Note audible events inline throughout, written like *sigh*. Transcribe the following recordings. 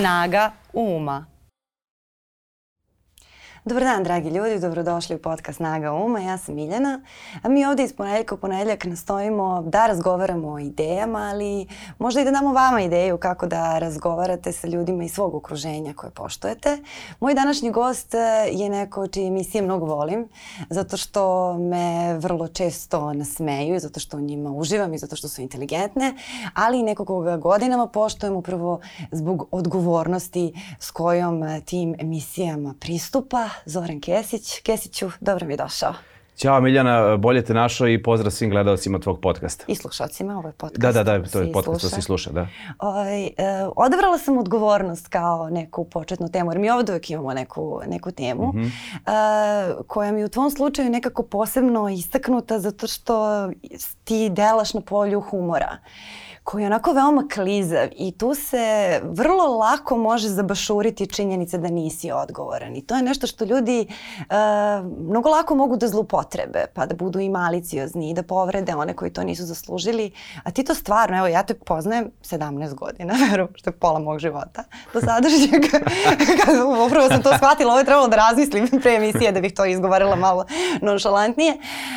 Snaga uma. Dobar dan, dragi ljudi, dobrodošli u podcast Snaga Uma. Ja sam Miljana, a mi ovdje iz ponedjeljka u ponedjeljak nastojimo da razgovaramo o idejama, ali možda i da damo vama ideju kako da razgovarate sa ljudima iz svog okruženja koje poštujete. Moj današnji gost je neko čije emisije mnogo volim, zato što me vrlo često nasmeju, zato što u njima uživam i zato što su inteligentne, ali i neko koga godinama poštujem upravo zbog odgovornosti s kojom tim emisijama pristupa Zoran Kesić. Kesiću, dobro mi je došao. Ćao Miljana, bolje te našao i pozdrav svim gledalcima tvog podcasta. I slušalcima, ovo je podcast. Da, da, da, to je podcast, sluša. to si sluša, da. Oj, ovaj, e, odabrala sam odgovornost kao neku početnu temu, jer mi ovdje uvijek imamo neku, neku temu, mm -hmm. e, koja mi u tvom slučaju nekako posebno istaknuta zato što ti delaš na polju humora koji je onako veoma klizav i tu se vrlo lako može zabašuriti činjenica da nisi odgovoran. I to je nešto što ljudi uh, mnogo lako mogu da zlupotrebe pa da budu i maliciozni i da povrede one koji to nisu zaslužili. A ti to stvarno, evo ja te poznajem 17 godina, *laughs* verujem što je pola mog života do sadašnjeg *laughs* upravo sam to shvatila, ovo je trebalo da razmislim pre emisije da bih to izgovarala malo nonšalantnije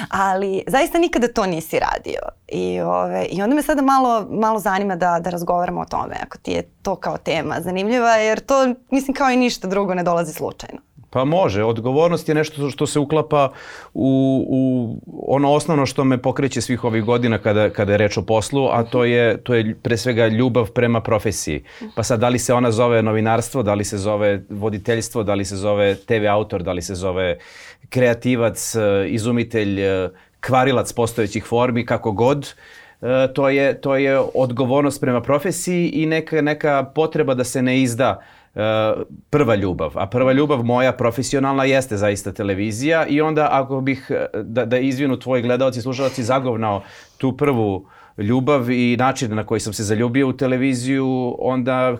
ali zaista nikada to nisi radio i, ove, i onda me sada malo malo zanima da, da razgovaramo o tome, ako ti je to kao tema zanimljiva, jer to, mislim, kao i ništa drugo ne dolazi slučajno. Pa može, odgovornost je nešto što se uklapa u, u ono osnovno što me pokreće svih ovih godina kada, kada je reč o poslu, a to je, to je pre svega ljubav prema profesiji. Pa sad da li se ona zove novinarstvo, da li se zove voditeljstvo, da li se zove TV autor, da li se zove kreativac, izumitelj, kvarilac postojećih formi, kako god. E, to je, to je odgovornost prema profesiji i neka, neka potreba da se ne izda uh, prva ljubav. A prva ljubav moja profesionalna jeste zaista televizija i onda ako bih e, da, da izvinu tvoji gledalci i zagovnao tu prvu ljubav i način na koji sam se zaljubio u televiziju, onda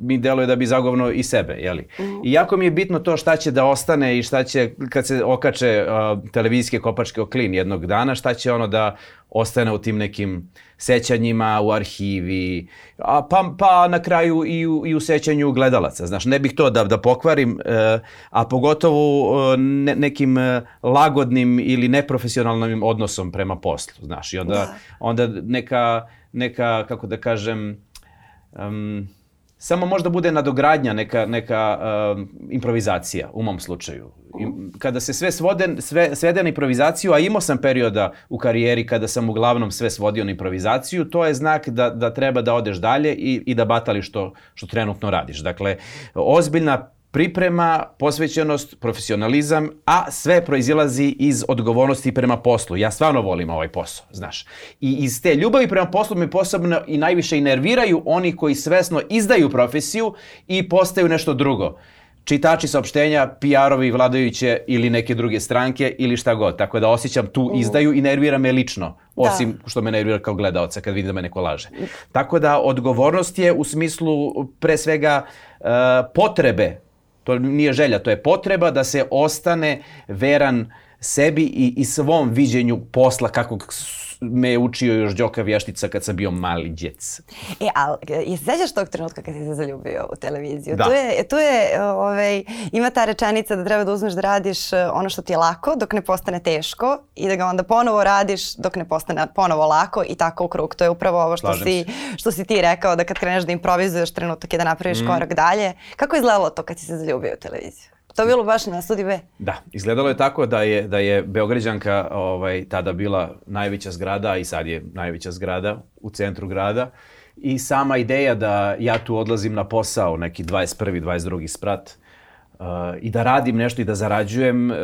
mi deluje da bi zagovno i sebe, jeli? I jako mi je bitno to šta će da ostane i šta će, kad se okače uh, televizijske kopačke oklin jednog dana, šta će ono da ostane u tim nekim sećanjima, u arhivi, a pa, pa na kraju i u, i u sećanju gledalaca. Znaš, ne bih to da, da pokvarim, uh, a pogotovo uh, ne, nekim uh, lagodnim ili neprofesionalnim odnosom prema poslu, znaš. I onda, da. onda neka, neka, kako da kažem, um, samo možda bude nadogradnja, neka, neka uh, improvizacija u mom slučaju. I, kada se sve, svode, sve svede na improvizaciju, a imao sam perioda u karijeri kada sam uglavnom sve svodio na improvizaciju, to je znak da, da treba da odeš dalje i, i da batališ što, što trenutno radiš. Dakle, ozbiljna priprema, posvećenost, profesionalizam, a sve proizilazi iz odgovornosti prema poslu. Ja stvarno volim ovaj posao, znaš. I iz te ljubavi prema poslu mi posebno i najviše i nerviraju oni koji svesno izdaju profesiju i postaju nešto drugo čitači saopštenja, PR-ovi vladajuće ili neke druge stranke ili šta god. Tako da osjećam tu izdaju i nervira me lično, osim da. što me nervira kao gledaoca kad vidim da me neko laže. Tako da odgovornost je u smislu pre svega uh, potrebe To nije želja, to je potreba da se ostane veran sebi i, i svom viđenju posla kakvog me je učio još Đoka Vještica kad sam bio mali djec. E, ali, i se sećaš tog trenutka kad si se zaljubio u televiziju? Da. Tu je, tu je ovaj, ima ta rečenica da treba da uzmeš da radiš e, ono što ti je lako dok ne postane teško i da ga onda ponovo radiš dok ne postane ponovo lako i tako u krug. To je upravo ovo što, si, što si ti rekao da kad kreneš da improvizuješ trenutak je da napraviš mm. korak dalje. Kako je izgledalo to kad si se zaljubio u televiziju? To je bilo baš na studiju B? Da, izgledalo je tako da je, da je Beograđanka ovaj, tada bila najveća zgrada i sad je najveća zgrada u centru grada. I sama ideja da ja tu odlazim na posao, neki 21. 22. sprat, uh, i da radim nešto i da zarađujem, uh,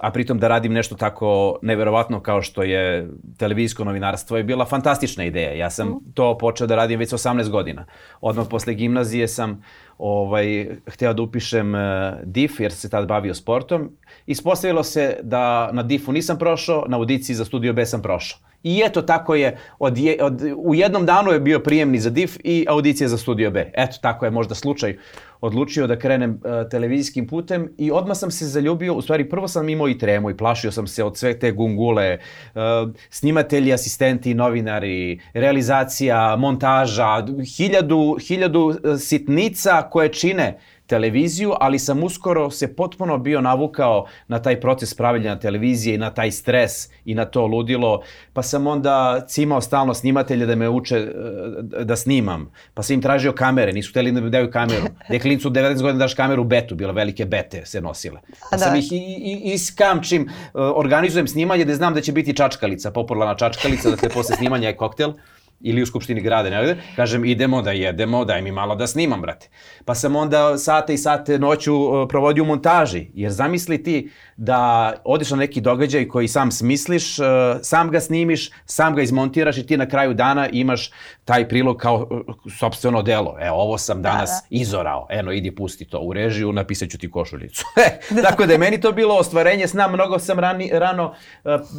a pritom da radim nešto tako neverovatno kao što je televizijsko novinarstvo, je bila fantastična ideja. Ja sam mm. to počeo da radim već 18 godina. Odmah posle gimnazije sam ovaj, hteo da upišem uh, DIF jer se tad bavio sportom. Ispostavilo se da na DIF-u nisam prošao, na audiciji za studio B sam prošao. I eto tako je, od je, od, u jednom danu je bio prijemni za DIF i audicija za Studio B. Eto tako je možda slučaj odlučio da krenem uh, televizijskim putem i odmah sam se zaljubio, u stvari prvo sam imao i tremu i plašio sam se od sve te gungule, uh, snimatelji, asistenti, novinari, realizacija, montaža, hiljadu, hiljadu sitnica koje čine televiziju, ali sam uskoro se potpuno bio navukao na taj proces pravljenja televizije i na taj stres i na to ludilo, pa sam onda cimao stalno snimatelje da me uče e, da snimam, pa sam im tražio kamere, nisu hteli da mi daju kameru. *laughs* Deklincu 19 godina daš kameru betu, bila velike bete se nosile. Pa sam da. ih i, i, iskamčim, e, organizujem snimanje da znam da će biti čačkalica, popularna čačkalica, dakle posle snimanja je koktel ili u Skupštini grada, ne kažem idemo da jedemo, daj mi malo da snimam, brate. Pa sam onda sate i sate noću uh, provodio u montaži, jer zamisli ti da odeš na neki događaj koji sam smisliš, uh, sam ga snimiš, sam ga izmontiraš i ti na kraju dana imaš taj prilog kao uh, sobstveno delo. E, ovo sam da, danas da, da. izorao, eno, idi pusti to u režiju, napisat ću ti košuljicu. E, *laughs* *laughs* tako da je meni to bilo ostvarenje sna, mnogo sam rani, rano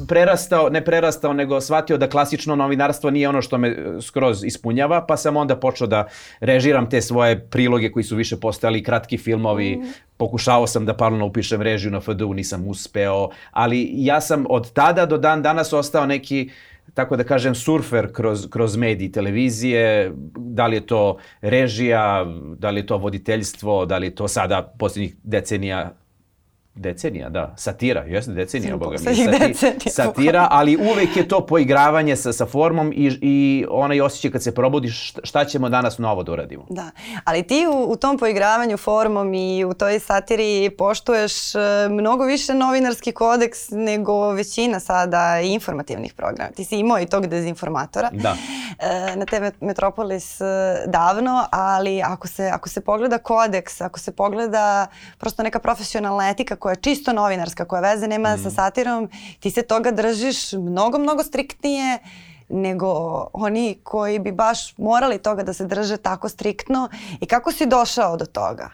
prerastao, ne prerastao, nego shvatio da klasično novinarstvo nije ono što me skroz ispunjava, pa sam onda počeo da režiram te svoje priloge koji su više postali kratki filmovi, mm. pokušao sam da paralelno upišem režiju na FDU, nisam uspeo, ali ja sam od tada do dan danas ostao neki tako da kažem, surfer kroz, kroz mediji, televizije, da li je to režija, da li je to voditeljstvo, da li je to sada posljednjih decenija Decenija, da. Satira, jeste decenija, boga mi. Sati, satira, ali uvek je to poigravanje sa, sa formom i, i onaj osjećaj kad se probodiš šta ćemo danas novo da uradimo. Da, ali ti u, u tom poigravanju formom i u toj satiri poštuješ e, mnogo više novinarski kodeks nego većina sada informativnih programa. Ti si imao i tog dezinformatora da. E, na TV Metropolis e, davno, ali ako se, ako se pogleda kodeks, ako se pogleda prosto neka profesionalna etika koja je čisto novinarska, koja veze nema mm. sa satirom, ti se toga držiš mnogo, mnogo striktnije nego oni koji bi baš morali toga da se drže tako striktno i kako si došao do toga?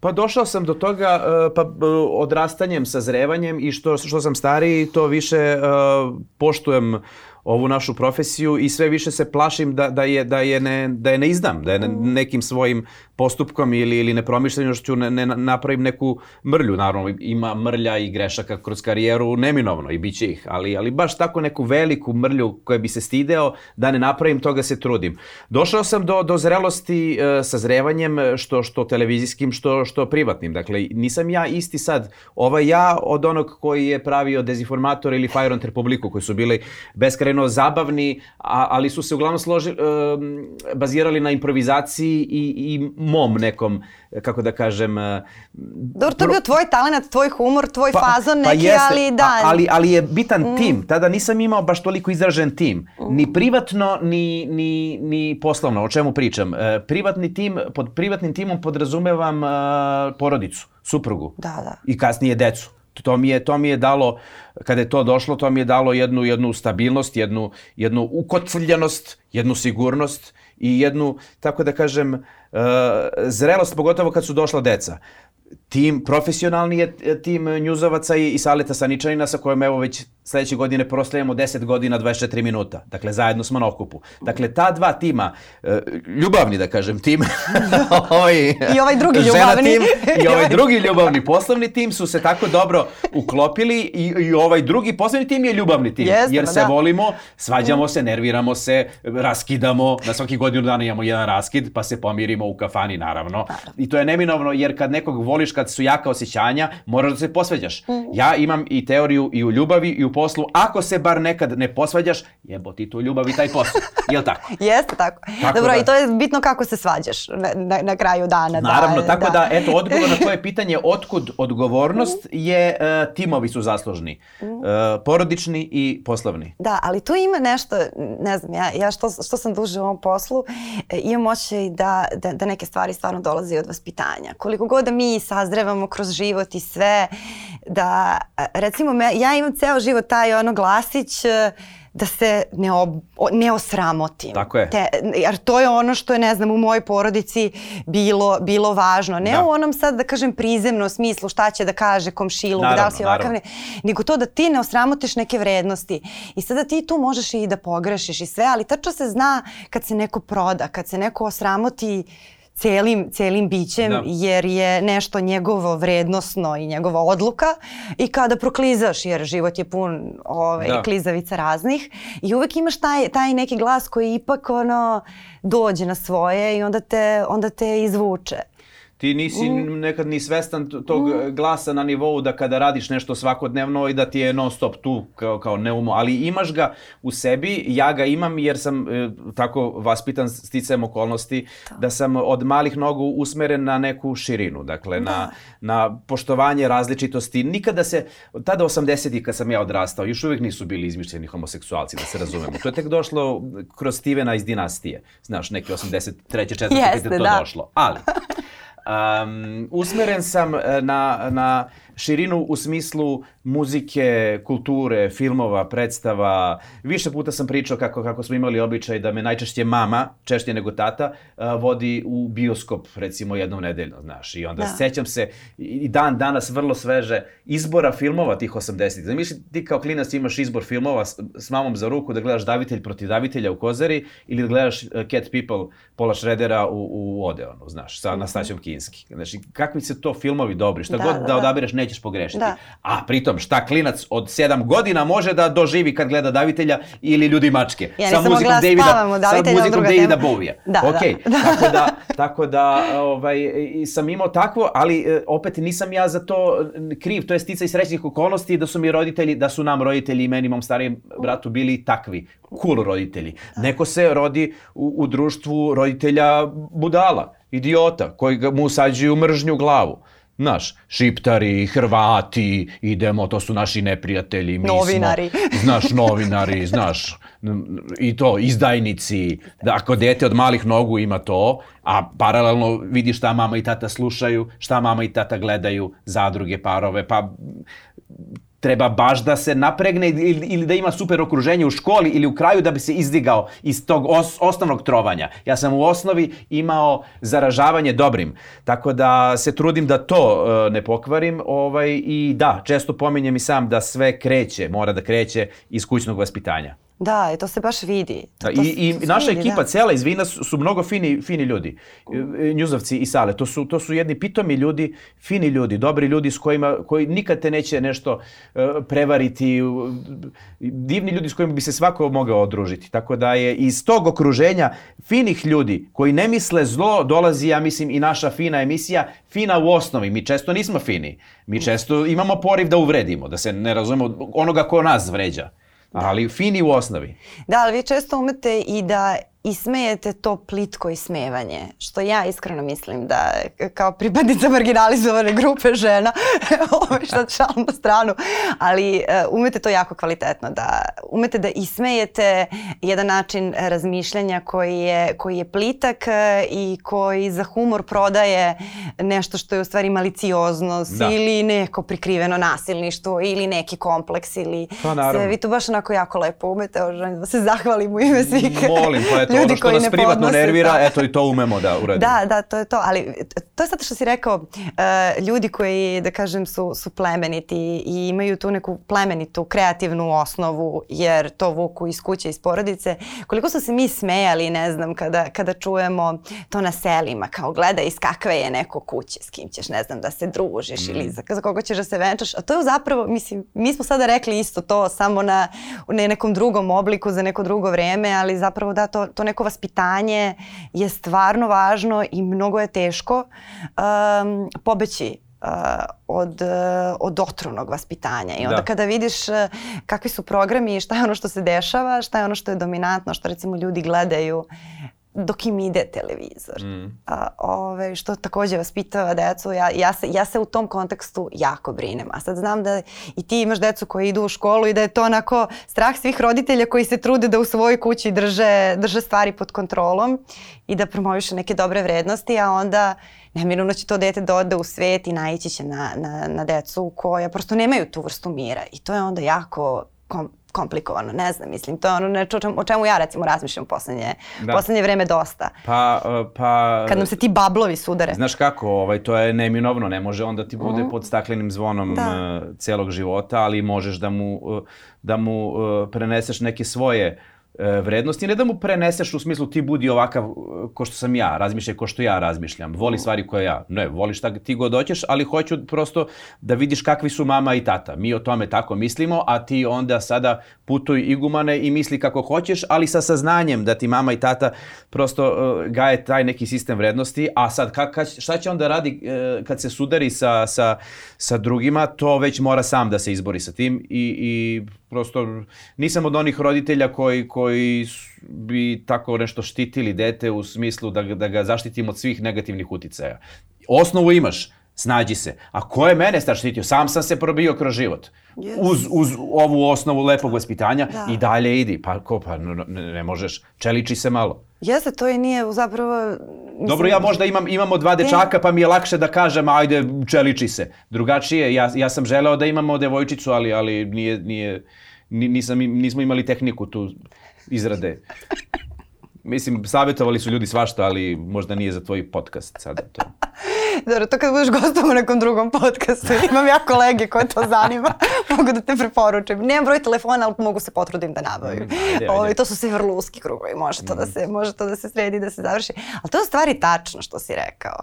Pa došao sam do toga e, pa odrastanjem, sazrevanjem i što, što sam stariji to više uh, poštujem ovu našu profesiju i sve više se plašim da, da, je, da, je, ne, da je ne izdam, da je ne, mm. nekim svojim postupkom ili, ili nepromišljenošću ne, ne napravim neku mrlju. Naravno, ima mrlja i grešaka kroz karijeru neminovno i bit će ih, ali, ali baš tako neku veliku mrlju koja bi se stideo da ne napravim, toga se trudim. Došao sam do, do zrelosti e, sa zrevanjem, što, što televizijskim, što, što privatnim. Dakle, nisam ja isti sad, ovaj ja od onog koji je pravio dezinformator ili Fire on Republiku, koji su bili beskrajno zabavni, a, ali su se uglavnom složili, e, bazirali na improvizaciji i, i mom nekom, kako da kažem... E, Dobro, to je bio tvoj talent, tvoj humor, tvoj pa, fazon pa neki, pa jeste, ali da. A, ali, ali je bitan mm. tim. Tada nisam imao baš toliko izražen tim. Mm. Ni privatno, ni, ni, ni poslovno. O čemu pričam? E, privatni tim, pod privatnim timom podrazumevam uh, porodicu, suprugu. Da, da. I kasnije decu. To mi je to mi je dalo kada je to došlo, to mi je dalo jednu jednu stabilnost, jednu jednu ukotvrljenost, jednu sigurnost i jednu tako da kažem uh, zrelost pogotovo kad su došla deca tim, profesionalni je e, tim njuzovaca i, i Saleta Saničanina sa kojom evo već sledeće godine proslavljamo 10 godina 24 minuta. Dakle, zajedno smo na okupu. Dakle, ta dva tima, e, ljubavni da kažem tim, *laughs* *laughs* ovaj, I ovaj drugi ljubavni. Tim, I ovaj *laughs* drugi ljubavni poslovni tim su se tako dobro uklopili i, i ovaj drugi poslovni tim je ljubavni tim. Jeste, jer se da. volimo, svađamo se, nerviramo se, raskidamo, na svaki godinu dana imamo jedan raskid, pa se pomirimo u kafani naravno. I to je neminovno jer kad nekog voliš, kad su jaka osjećanja, moraš da se posveđaš. Mm. Ja imam i teoriju i u ljubavi i u poslu, ako se bar nekad ne posvađaš, jebo ti tu ljubav i taj posao. Jel tako? *laughs* Jeste tako. tako Dobro, da, i to je bitno kako se svađaš na, na, na kraju dana. Da, Naravno, da, tako da, da eto, odgovor na tvoje *laughs* pitanje otkud odgovornost mm. je, uh, timovi su zaslužni. Uh, porodični i poslovni. Da, ali tu ima nešto, ne znam, ja, ja što, što sam duže u ovom poslu, e, imam očaj da, da, da neke stvari stvarno dolaze od vaspitanja. Koliko god da mi sazrevamo kroz život i sve, da recimo ja imam ceo život taj ono glasić da se ne, ob, ne osramotim. Tako je. Te, jer to je ono što je, ne znam, u mojoj porodici bilo, bilo važno. Ne da. u onom sad, da kažem, prizemnom smislu šta će da kaže komšiluk, da li si ovakav, ne, nego to da ti ne osramotiš neke vrednosti. I sada ti tu možeš i da pogrešiš i sve, ali tačno se zna kad se neko proda, kad se neko osramoti celim, celim bićem da. jer je nešto njegovo vrednosno i njegova odluka i kada proklizaš jer život je pun ovaj, da. klizavica raznih i uvek imaš taj, taj neki glas koji ipak ono dođe na svoje i onda te, onda te izvuče. Ti nisi mm. nekad ni svestan tog mm. glasa na nivou da kada radiš nešto svakodnevno i da ti je non stop tu kao, kao neumo, ali imaš ga u sebi, ja ga imam jer sam e, tako vaspitan sticajem okolnosti da. da sam od malih nogu usmeren na neku širinu, dakle da. na, na poštovanje različitosti. Nikada se, tada 80-ih kad sam ja odrastao, još uvek nisu bili izmišljeni homoseksualci, da se razumemo. To je tek došlo kroz Stevena iz dinastije. Znaš, neke 83. 4. Jeste, to da. došlo. Ali, Um, usmeren sam e, na, na širinu u smislu muzike, kulture, filmova, predstava. Više puta sam pričao kako, kako smo imali običaj da me najčešće mama, češće nego tata, vodi u bioskop recimo jednom nedeljno, znaš. I onda da. sećam se i dan danas vrlo sveže izbora filmova tih 80-ih. Zamisli ti kao klinac imaš izbor filmova s, s mamom za ruku da gledaš Davitelj protiv Davitelja u Kozari ili da gledaš e, Cat People Pola Šredera u, u Odeonu, znaš, sa Nastaćom Kinski. Znači, kakvi se to filmovi dobri, šta da, god da, da odabereš nećeš pogrešiti. Da. A pritom, šta klinac od 7 godina može da doživi kad gleda Davitelja ili Ljudi mačke? Ja sa muzikom Davida, sa muzikom Davida Bovija. Da, okay. *laughs* da. tako da, tako da ovaj, sam imao takvo, ali e, opet nisam ja za to kriv, to je stica i srećnih okolnosti da su mi roditelji, da su nam roditelji i meni, mom starijem bratu bili takvi, cool roditelji. Da. Neko se rodi u, u društvu roditelja budala, idiota, koji mu usađuju mržnju glavu. Znaš, šiptari, Hrvati, idemo, to su naši neprijatelji. Mi novinari. Smo, *laughs* znaš, novinari, znaš, i to, izdajnici. Da, ako dete od malih nogu ima to, a paralelno vidi šta mama i tata slušaju, šta mama i tata gledaju, zadruge, parove, pa treba baš da se napregne ili, ili da ima super okruženje u školi ili u kraju da bi se izdigao iz tog os, osnovnog trovanja. Ja sam u osnovi imao zaražavanje dobrim, tako da se trudim da to uh, ne pokvarim ovaj, i da, često pominjem i sam da sve kreće, mora da kreće iz kućnog vaspitanja. Da, i to se baš vidi. To, da, to, I, i naša vidi, ekipa da. cela iz Vina su, su mnogo fini, fini ljudi. E, njuzovci i sale. To su, to su jedni pitomi ljudi, fini ljudi, dobri ljudi s kojima, koji nikad te neće nešto uh, prevariti. Divni ljudi s kojima bi se svako mogao odružiti. Tako da je iz tog okruženja finih ljudi koji ne misle zlo dolazi, ja mislim, i naša fina emisija. Fina u osnovi. Mi često nismo fini. Mi često imamo poriv da uvredimo, da se ne razumemo onoga ko nas vređa. Ali fini u osnovi. Da, ali vi često umete i da ismejete to plitko ismevanje, što ja iskreno mislim da kao pripadnica marginalizovane grupe žena, *laughs* ovo je šta šal na stranu, ali uh, umete to jako kvalitetno, da umete da ismejete jedan način razmišljanja koji je, koji je plitak uh, i koji za humor prodaje nešto što je u stvari malicioznost da. ili neko prikriveno nasilništvo ili neki kompleks ili pa, se, vi to baš onako jako lepo umete, da se zahvalim u ime svih. Molim, pa eto, ljudi ono što nas privatno podnose, nervira, da. eto i to umemo da uradimo. Da, da, to je to, ali to je zato što si rekao, uh, ljudi koji, da kažem, su, su plemeniti i imaju tu neku plemenitu, kreativnu osnovu, jer to vuku iz kuće, iz porodice. Koliko su se mi smejali, ne znam, kada, kada čujemo to na selima, kao gledaj iz kakve je neko kuće, s kim ćeš, ne znam, da se družiš mm. ili za, za koga ćeš da se venčaš. A to je zapravo, mislim, mi smo sada rekli isto to, samo na, na nekom drugom obliku, za neko drugo vreme, ali zapravo da, to, to neko vaspitanje je stvarno važno i mnogo je teško um, pobeći uh, od, uh, od otrovnog vaspitanja. I onda da. kada vidiš uh, kakvi su programi i šta je ono što se dešava, šta je ono što je dominantno, što recimo ljudi gledaju, dok im ide televizor. Mm. A, ove, što takođe vaspitava decu. Ja, ja, se, ja se u tom kontekstu jako brinem. A sad znam da i ti imaš decu koji idu u školu i da je to onako strah svih roditelja koji se trude da u svojoj kući drže, drže stvari pod kontrolom i da promoviše neke dobre vrednosti, a onda neminovno će to dete da ode u svet i naići će na, na, na decu koja prosto nemaju tu vrstu mira. I to je onda jako kom, komplikovano, ne znam, mislim, to je ono nešto o čemu, ja recimo razmišljam poslednje, da. poslednje vreme dosta. Pa, uh, pa... Kad nam se ti bablovi sudare. Znaš kako, ovaj, to je neminovno, ne može onda ti bude mm. pod staklenim zvonom da. uh, celog života, ali možeš da mu, uh, da mu preneseš neke svoje E, vrednosti, ne da mu preneseš u smislu ti budi ovakav e, ko što sam ja, razmišljaj ko što ja razmišljam, voli stvari koje ja. Ne, voli šta ti god hoćeš, ali hoću prosto da vidiš kakvi su mama i tata. Mi o tome tako mislimo, a ti onda sada putuj igumane i misli kako hoćeš, ali sa saznanjem da ti mama i tata prosto uh, gaje taj neki sistem vrednosti, a sad ka, ka, šta će onda radi uh, kad se sudari sa, sa, sa drugima, to već mora sam da se izbori sa tim i, i prosto nisam od onih roditelja koji, koji bi tako nešto štitili dete u smislu da, da ga zaštitim od svih negativnih uticaja. Osnovu imaš, snađi se. A ko je mene star štitio? Sam sam se probio kroz život. Yes. Uz, uz ovu osnovu lepog vaspitanja da. i dalje idi. Pa ko, pa ne, ne možeš. Čeliči se malo. Jeste, to i nije zapravo... Mislim, Dobro, ja možda imam, imamo dva dečaka, pa mi je lakše da kažem, ajde, čeliči se. Drugačije, ja, ja sam želeo da imamo devojčicu, ali, ali nije, nije, nisam, nismo imali tehniku tu izrade. *laughs* Mislim, savjetovali su ljudi svašta, ali možda nije za tvoj podcast sada to. *laughs* Dobro, to kad budeš gostom u nekom drugom podcastu, *laughs* imam ja kolege koje to zanima, *laughs* mogu da te preporučim. Nemam broj telefona, ali mogu se potrudim da nabavim. Mm, Ovo, ovaj, to su sve vrlo uski krugovi, može to, da mm. se, može to da se sredi, da se završi. Ali to je stvari tačno što si rekao.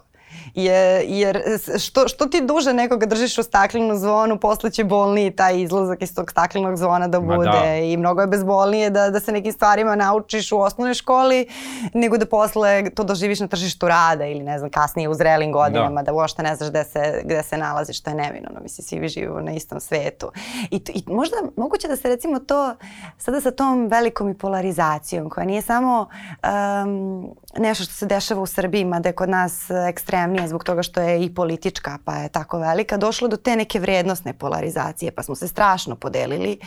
Je, jer što, što ti duže nekoga držiš u staklenu zvonu, posle će bolniji taj izlazak iz tog staklenog zvona da bude da. i mnogo je bezbolnije da, da se nekim stvarima naučiš u osnovnoj školi nego da posle to doživiš na tržištu rada ili ne znam kasnije u zrelim godinama da, da uopšte ne znaš gde se, gde se nalaziš, to je neminovno, mislim svi vi živimo na istom svetu. I, I možda moguće da se recimo to sada sa tom velikom i polarizacijom koja nije samo um, nešto što se dešava u Srbiji, mada je kod nas ekstremnije zbog toga što je i politička pa je tako velika, došlo do te neke vrednosne polarizacije pa smo se strašno podelili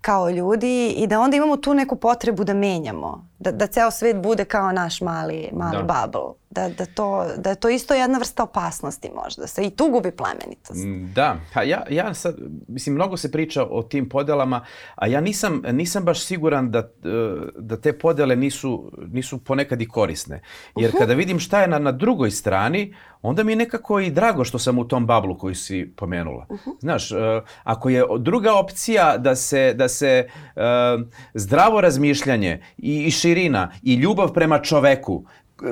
kao ljudi i da onda imamo tu neku potrebu da menjamo, da, da ceo svet bude kao naš mali, mali da. bubble da, da, to, da je to isto jedna vrsta opasnosti možda, se i tu gubi plemenitost. Mm, da, pa ja, ja sad, mislim, mnogo se priča o tim podelama, a ja nisam, nisam baš siguran da, da te podele nisu, nisu ponekad i korisne. Jer uh -huh. kada vidim šta je na, na drugoj strani, onda mi je nekako i drago što sam u tom bablu koji si pomenula. Uh -huh. Znaš, uh, ako je druga opcija da se, da se uh, zdravo razmišljanje i, i širina i ljubav prema čoveku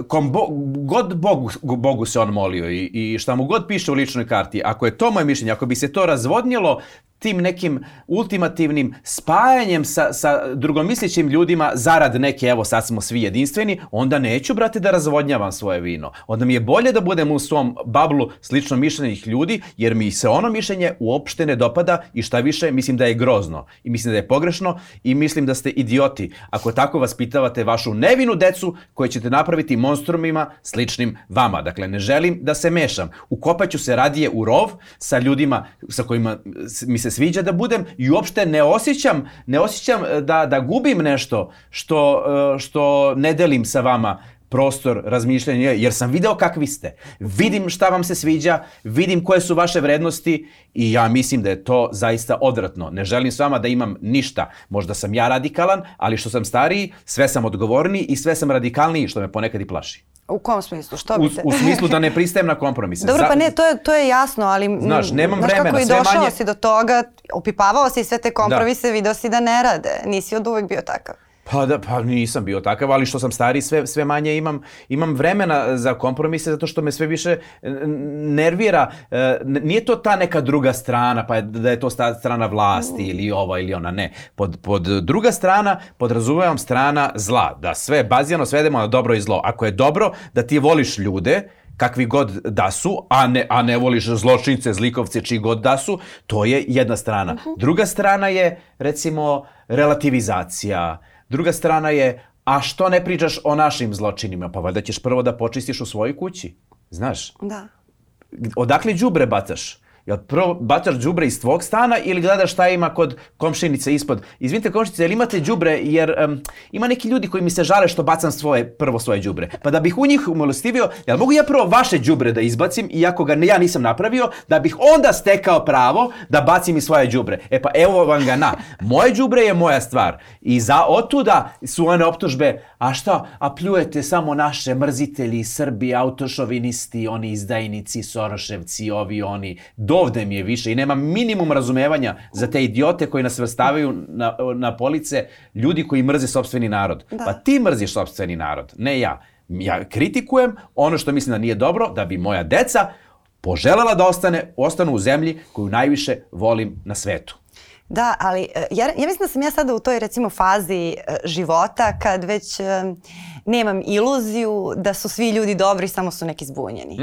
kom bo, god Bogu, Bogu se on molio i, i šta mu god piše u ličnoj karti, ako je to moje mišljenje, ako bi se to razvodnjelo tim nekim ultimativnim spajanjem sa, sa drugomislećim ljudima zarad neke, evo sad smo svi jedinstveni, onda neću, brate, da razvodnjavam svoje vino. Onda mi je bolje da budem u svom bablu slično mišljenih ljudi, jer mi se ono mišljenje uopšte ne dopada i šta više, mislim da je grozno. I mislim da je pogrešno i mislim da ste idioti ako tako vaspitavate vašu nevinu decu koje ćete napraviti monstrumima sličnim vama. Dakle, ne želim da se mešam. Ukopaću se radije u rov sa ljudima sa kojima mi se sviđa da budem i uopšte ne osjećam, ne osjećam e, da, da gubim nešto što, e, što ne delim sa vama prostor razmišljanja, jer sam video kakvi ste. Vidim šta vam se sviđa, vidim koje su vaše vrednosti i ja mislim da je to zaista odvratno. Ne želim s vama da imam ništa. Možda sam ja radikalan, ali što sam stariji, sve sam odgovorniji i sve sam radikalniji, što me ponekad i plaši. U kom smislu? Što bi se... U, u smislu da ne pristajem na kompromise. Dobro, pa ne, to je, to je jasno, ali... Znaš, nemam znaš vremena, kako i došao manje... si do toga, opipavao si sve te kompromise, da. video si da ne rade. Nisi od uvek bio takav. Pa da, pa nisam bio takav, ali što sam stari sve, sve manje imam, imam vremena za kompromise zato što me sve više nervira. E, nije to ta neka druga strana, pa je, da je to strana vlasti ili ova ili ona, ne. Pod, pod druga strana podrazumevam strana zla, da sve bazijano svedemo na dobro i zlo. Ako je dobro da ti voliš ljude, kakvi god da su, a ne, a ne voliš zločince, zlikovce, čiji god da su, to je jedna strana. Uh mhm. Druga strana je, recimo, relativizacija, Druga strana je, a što ne pričaš o našim zločinima? Pa valjda ćeš prvo da počistiš u svojoj kući. Znaš? Da. Odakle đubre bacaš? Jel prvo bacaš đubre iz tvog stana ili gledaš šta ima kod komšinice ispod? Izvinite komšinice, jel imate đubre jer um, ima neki ljudi koji mi se žale što bacam svoje, prvo svoje đubre. Pa da bih u njih umilostivio, jel mogu ja prvo vaše đubre da izbacim iako ga ja nisam napravio, da bih onda stekao pravo da bacim i svoje đubre. E pa evo vam ga na. Moje đubre je moja stvar. I za otuda su one optužbe, a šta, a pljujete samo naše mrzitelji, Srbi, autošovinisti, oni izdajnici, Soroševci, ovi, oni. Dovde mi je više i nema minimum razumevanja za te idiote koji nas vrstavaju na, na police ljudi koji mrze sobstveni narod. Da. Pa ti mrziš sobstveni narod, ne ja. Ja kritikujem ono što mislim da nije dobro, da bi moja deca poželela da ostane, ostanu u zemlji koju najviše volim na svetu. Da, ali e, ja, ja mislim da sam ja sada u toj recimo fazi e, života kad već um, nemam iluziju da su svi ljudi dobri, samo su neki zbunjeni.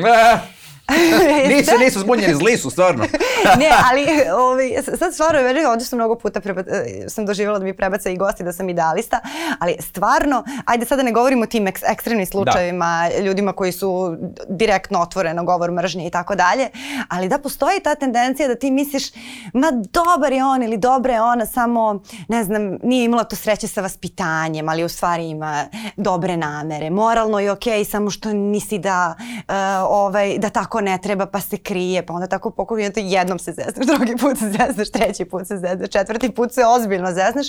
*laughs* nisu, nisu zbunjeni, zli su, stvarno. *laughs* ne, ali *laughs* ovaj, sad stvarno, već ovdje sam mnogo puta preba, e, sam doživjela da mi prebaca i gosti da sam idealista, ali stvarno, ajde sada ne govorimo o tim ek, ekstremnim slučajevima, da. ljudima koji su direktno otvoreno govor mržnje i tako dalje, ali da postoji ta tendencija da ti misliš, ma dobar je on ili dobra je ona, samo, ne znam, nije imala to sreće sa vaspitanjem, ali u stvari ima dobre namere, moralno je okej, okay, samo što nisi da, uh, ovaj, da tako ne treba pa se krije, pa onda tako pokušaj, jednom se zezneš, drugi put se zezneš, treći put se zezneš, četvrti put se ozbiljno zezneš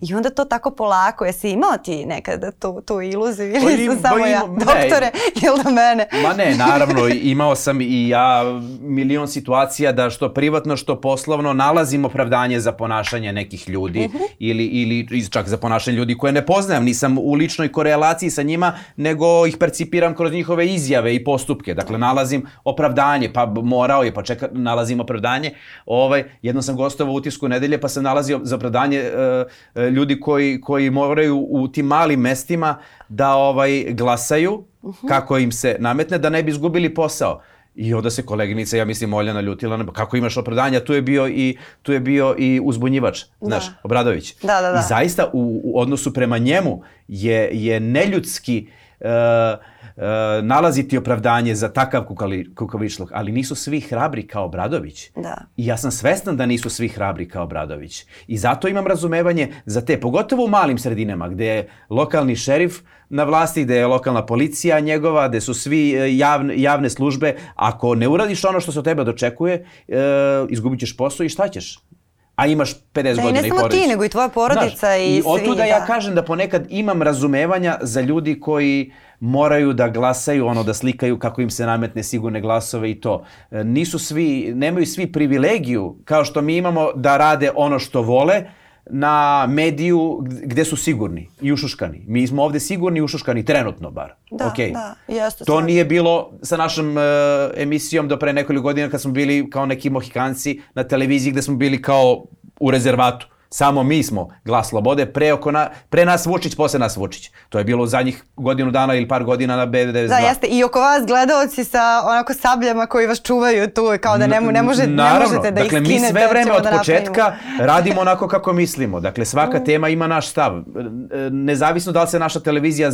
i onda to tako polako, jesi imao ti nekada tu, tu iluziju ili pa sam samo ja, doktore, ili da mene? Ma ne, naravno, imao sam i ja milion situacija da što privatno, što poslovno nalazim opravdanje za ponašanje nekih ljudi uh mhm. -huh. ili, ili čak za ponašanje ljudi koje ne poznajem, nisam u ličnoj korelaciji sa njima, nego ih percipiram kroz njihove izjave i postupke. Dakle, nalazim opravdanje, pa morao je, pa čeka, nalazim opravdanje. Ovaj, jedno sam gostovao u utisku nedelje, pa sam nalazio za opravdanje uh, ljudi koji, koji moraju u tim malim mestima da ovaj glasaju uh -huh. kako im se nametne, da ne bi izgubili posao. I onda se koleginica, ja mislim, Oljana ljutila, kako imaš opravdanja, tu je bio i, tu je bio i uzbunjivač, znaš, da. Obradović. Da, da, da. I zaista u, u odnosu prema njemu je, je neljudski uh, e, nalaziti opravdanje za takav kukali, kukavičluk, ali nisu svi hrabri kao Bradović. Da. I ja sam svestan da nisu svi hrabri kao Bradović. I zato imam razumevanje za te, pogotovo u malim sredinama, gde je lokalni šerif na vlasti, gde je lokalna policija njegova, gde su svi e, javne, javne službe. Ako ne uradiš ono što se od tebe dočekuje, e, izgubit ćeš posao i šta ćeš? a imaš 50 da, godina i porodicu. Ne samo ti, nego i tvoja porodica Znaš, i, i svi. I otuda da. ja kažem da ponekad imam razumevanja za ljudi koji moraju da glasaju, ono da slikaju kako im se nametne sigurne glasove i to. E, nisu svi, nemaju svi privilegiju kao što mi imamo da rade ono što vole, na mediju gde su sigurni i ušuškani. Mi smo ovde sigurni i ušuškani, trenutno bar. Da, okay. da, jeste. To nije bilo sa našom uh, emisijom do pre nekoliko godina kad smo bili kao neki mohikanci na televiziji gde smo bili kao u rezervatu. Samo mi smo glas slobode, pre, oko na, pre nas Vučić, posle nas Vučić. To je bilo u zadnjih godinu dana ili par godina na B92. Da, jeste. I oko vas gledaoci sa onako sabljama koji vas čuvaju tu, kao da ne, ne, može, Naravno. ne možete da dakle, iskinete. mi sve vreme od da početka radimo onako kako mislimo. Dakle, svaka tema ima naš stav. Nezavisno da li se naša televizija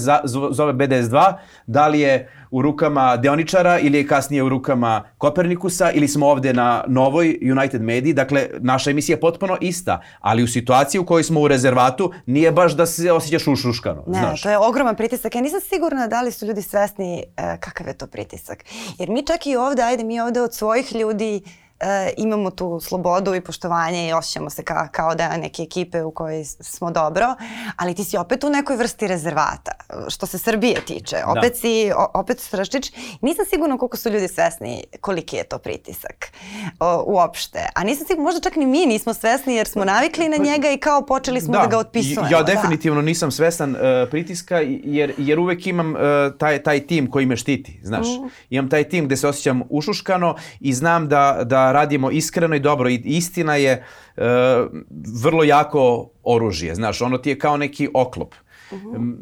zove BDS2, da li je u rukama Deoničara ili je kasnije u rukama Kopernikusa ili smo ovde na novoj United Mediji. Dakle, naša emisija je potpuno ista, ali u situaciji u kojoj smo u rezervatu nije baš da se osjećaš ušuškano. Ne, znaš. to je ogroman pritisak. Ja nisam sigurna da li su ljudi svesni uh, kakav je to pritisak. Jer mi čak i ovde, ajde mi ovde od svojih ljudi e, imamo tu slobodu i poštovanje i osjećamo se ka, kao da neke ekipe u kojoj smo dobro, ali ti si opet u nekoj vrsti rezervata, što se Srbije tiče. Da. Opet da. si, o, opet Srščić. Nisam sigurna koliko su ljudi svesni koliki je to pritisak o, uopšte. A nisam sigurna, možda čak ni mi nismo svesni jer smo navikli na njega i kao počeli smo da, da ga otpisujemo. Ja da. definitivno da. nisam svestan uh, pritiska jer, jer uvek imam uh, taj, taj tim koji me štiti, znaš. Mm. Imam taj tim gde se osjećam ušuškano i znam da, da radimo iskreno i dobro i istina je e, vrlo jako oružje, znaš, ono ti je kao neki oklop. Uh -huh.